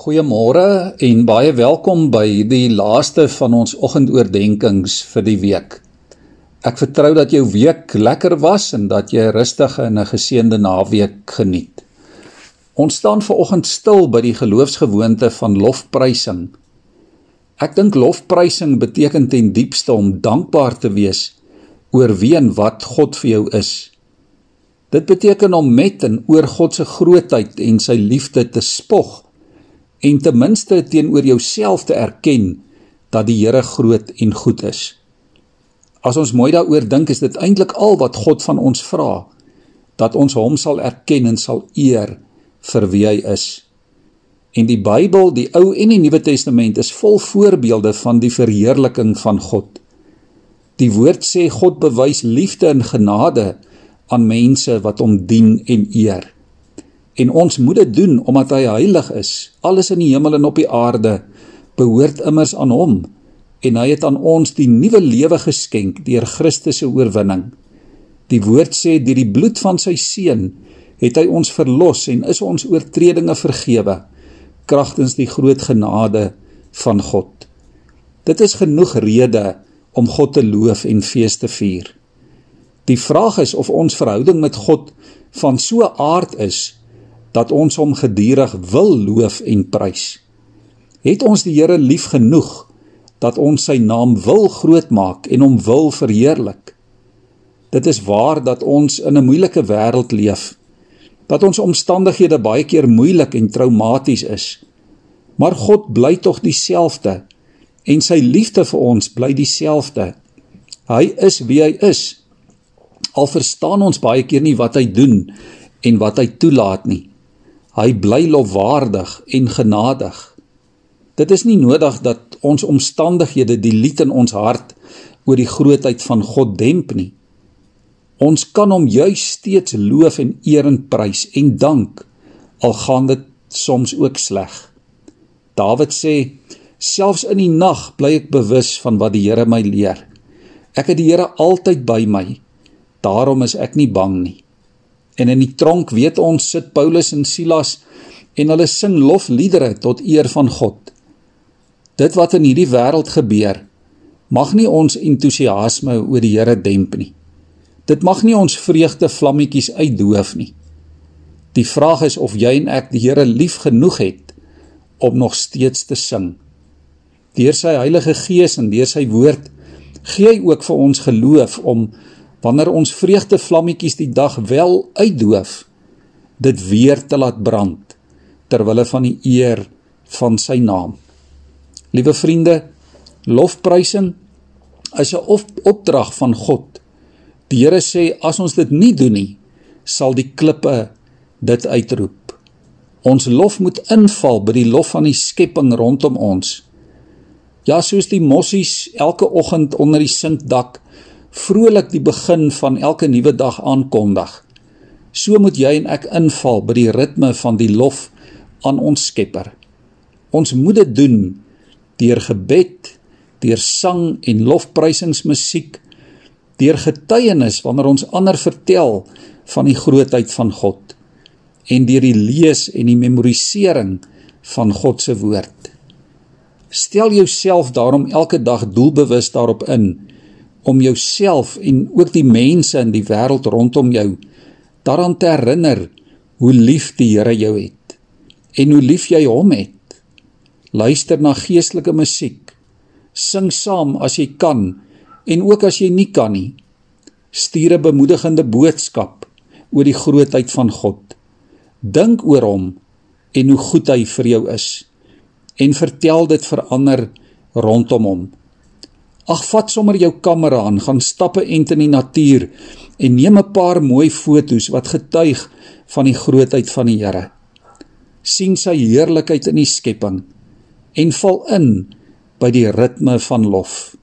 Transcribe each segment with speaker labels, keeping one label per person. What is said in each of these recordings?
Speaker 1: Goeiemôre en baie welkom by die laaste van ons oggendoordenkings vir die week. Ek vertrou dat jou week lekker was en dat jy 'n rustige en 'n geseënde naweek geniet. Ons staan ver oggend stil by die geloofsgewoonte van lofprysing. Ek dink lofprysing beteken ten diepste om dankbaar te wees oor wie en wat God vir jou is. Dit beteken om met en oor God se grootheid en sy liefde te spog en ten minste teenoor jouself te erken dat die Here groot en goed is. As ons mooi daaroor dink, is dit eintlik al wat God van ons vra, dat ons hom sal erken en sal eer vir wie hy is. En die Bybel, die Ou en die Nuwe Testament is vol voorbeelde van die verheerliking van God. Die woord sê God bewys liefde en genade aan mense wat hom dien en eer. En ons moet dit doen omdat hy heilig is. Alles in die hemel en op die aarde behoort immers aan hom en hy het aan ons die nuwe lewe geskenk deur Christus se oorwinning. Die woord sê deur die bloed van sy seun het hy ons verlos en is ons oortredinge vergewe kragtens die groot genade van God. Dit is genoeg rede om God te loof en fees te vier. Die vraag is of ons verhouding met God van so aard is dat ons hom gedurig wil loof en prys. Het ons die Here lief genoeg dat ons sy naam wil grootmaak en hom wil verheerlik? Dit is waar dat ons in 'n moeilike wêreld leef. Dat ons omstandighede baie keer moeilik en traumaties is. Maar God bly tog dieselfde en sy liefde vir ons bly dieselfde. Hy is wie hy is. Al verstaan ons baie keer nie wat hy doen en wat hy toelaat nie. Hy bly lofwaardig en genadig. Dit is nie nodig dat ons omstandighede die lied in ons hart oor die grootheid van God demp nie. Ons kan hom juis steeds loof en eer en prys en dank al gaan dit soms ook sleg. Dawid sê: Selfs in die nag bly ek bewus van wat die Here my leer. Ek het die Here altyd by my. Daarom is ek nie bang nie. En in die tronk weet ons sit Paulus en Silas en hulle sing lofliedere tot eer van God. Dit wat in hierdie wêreld gebeur, mag nie ons entoesiasme oor die Here demp nie. Dit mag nie ons vreugde vlammetjies uitdoof nie. Die vraag is of jy en ek die Here lief genoeg het om nog steeds te sing. Deur sy Heilige Gees en deur sy woord gee hy ook vir ons geloof om wanneer ons vreugde vlammetjies die dag wel uitdoof, dit weer te laat brand ter wille van die eer van sy naam. Liewe vriende, lofprysing is 'n opdrag van God. Die Here sê as ons dit nie doen nie, sal die klippe dit uitroep. Ons lof moet inval by die lof van die skepping rondom ons. Ja, soos die mossies elke oggend onder die sinkdak vrolik die begin van elke nuwe dag aankondig. So moet jy en ek inval by die ritme van die lof aan ons Skepper. Ons moet dit doen deur gebed, deur sang en lofprysingsmusiek, deur getuienis wanneer ons ander vertel van die grootheid van God en deur die lees en die memorisering van God se woord. Stel jouself daarom elke dag doelbewus daarop in om jouself en ook die mense in die wêreld rondom jou daaraan te herinner hoe lief die Here jou het en hoe lief jy hom het. Luister na geestelike musiek. Sing saam as jy kan en ook as jy nie kan nie. Stuur 'n bemoedigende boodskap oor die grootheid van God. Dink oor hom en hoe goed hy vir jou is en vertel dit vir ander rondom hom. Ag vat sommer jou kamera aan, gaan stappe ent in die natuur en neem 'n paar mooi fotos wat getuig van die grootheid van die Here. sien sy heerlikheid in die skepping en val in by die ritme van lof.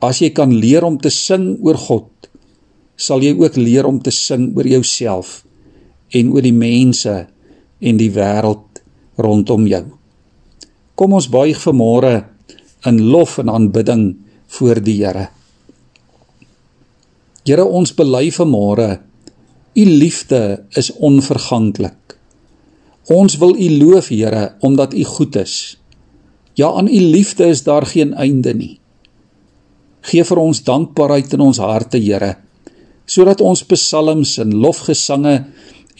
Speaker 1: As jy kan leer om te sing oor God, sal jy ook leer om te sing oor jouself en oor die mense en die wêreld rondom jou. Kom ons buig vanmôre in lof en aanbidding voor die Here. Here ons bely vanmôre, u liefde is onverganklik. Ons wil U loof, Here, omdat U goed is. Ja, aan U liefde is daar geen einde nie. Geef vir ons dankbaarheid in ons harte, Here, sodat ons psalms en lofgesange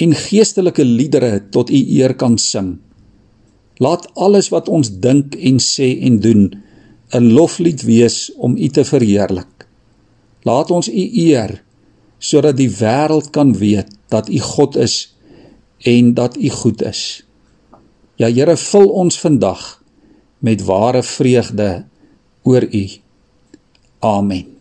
Speaker 1: en geestelike liedere tot U eer kan sing. Laat alles wat ons dink en sê en doen 'n loflied wees om U te verheerlik. Laat ons U eer sodat die wêreld kan weet dat U God is en dat U goed is. Ja Here, vul ons vandag met ware vreugde oor U. Amen.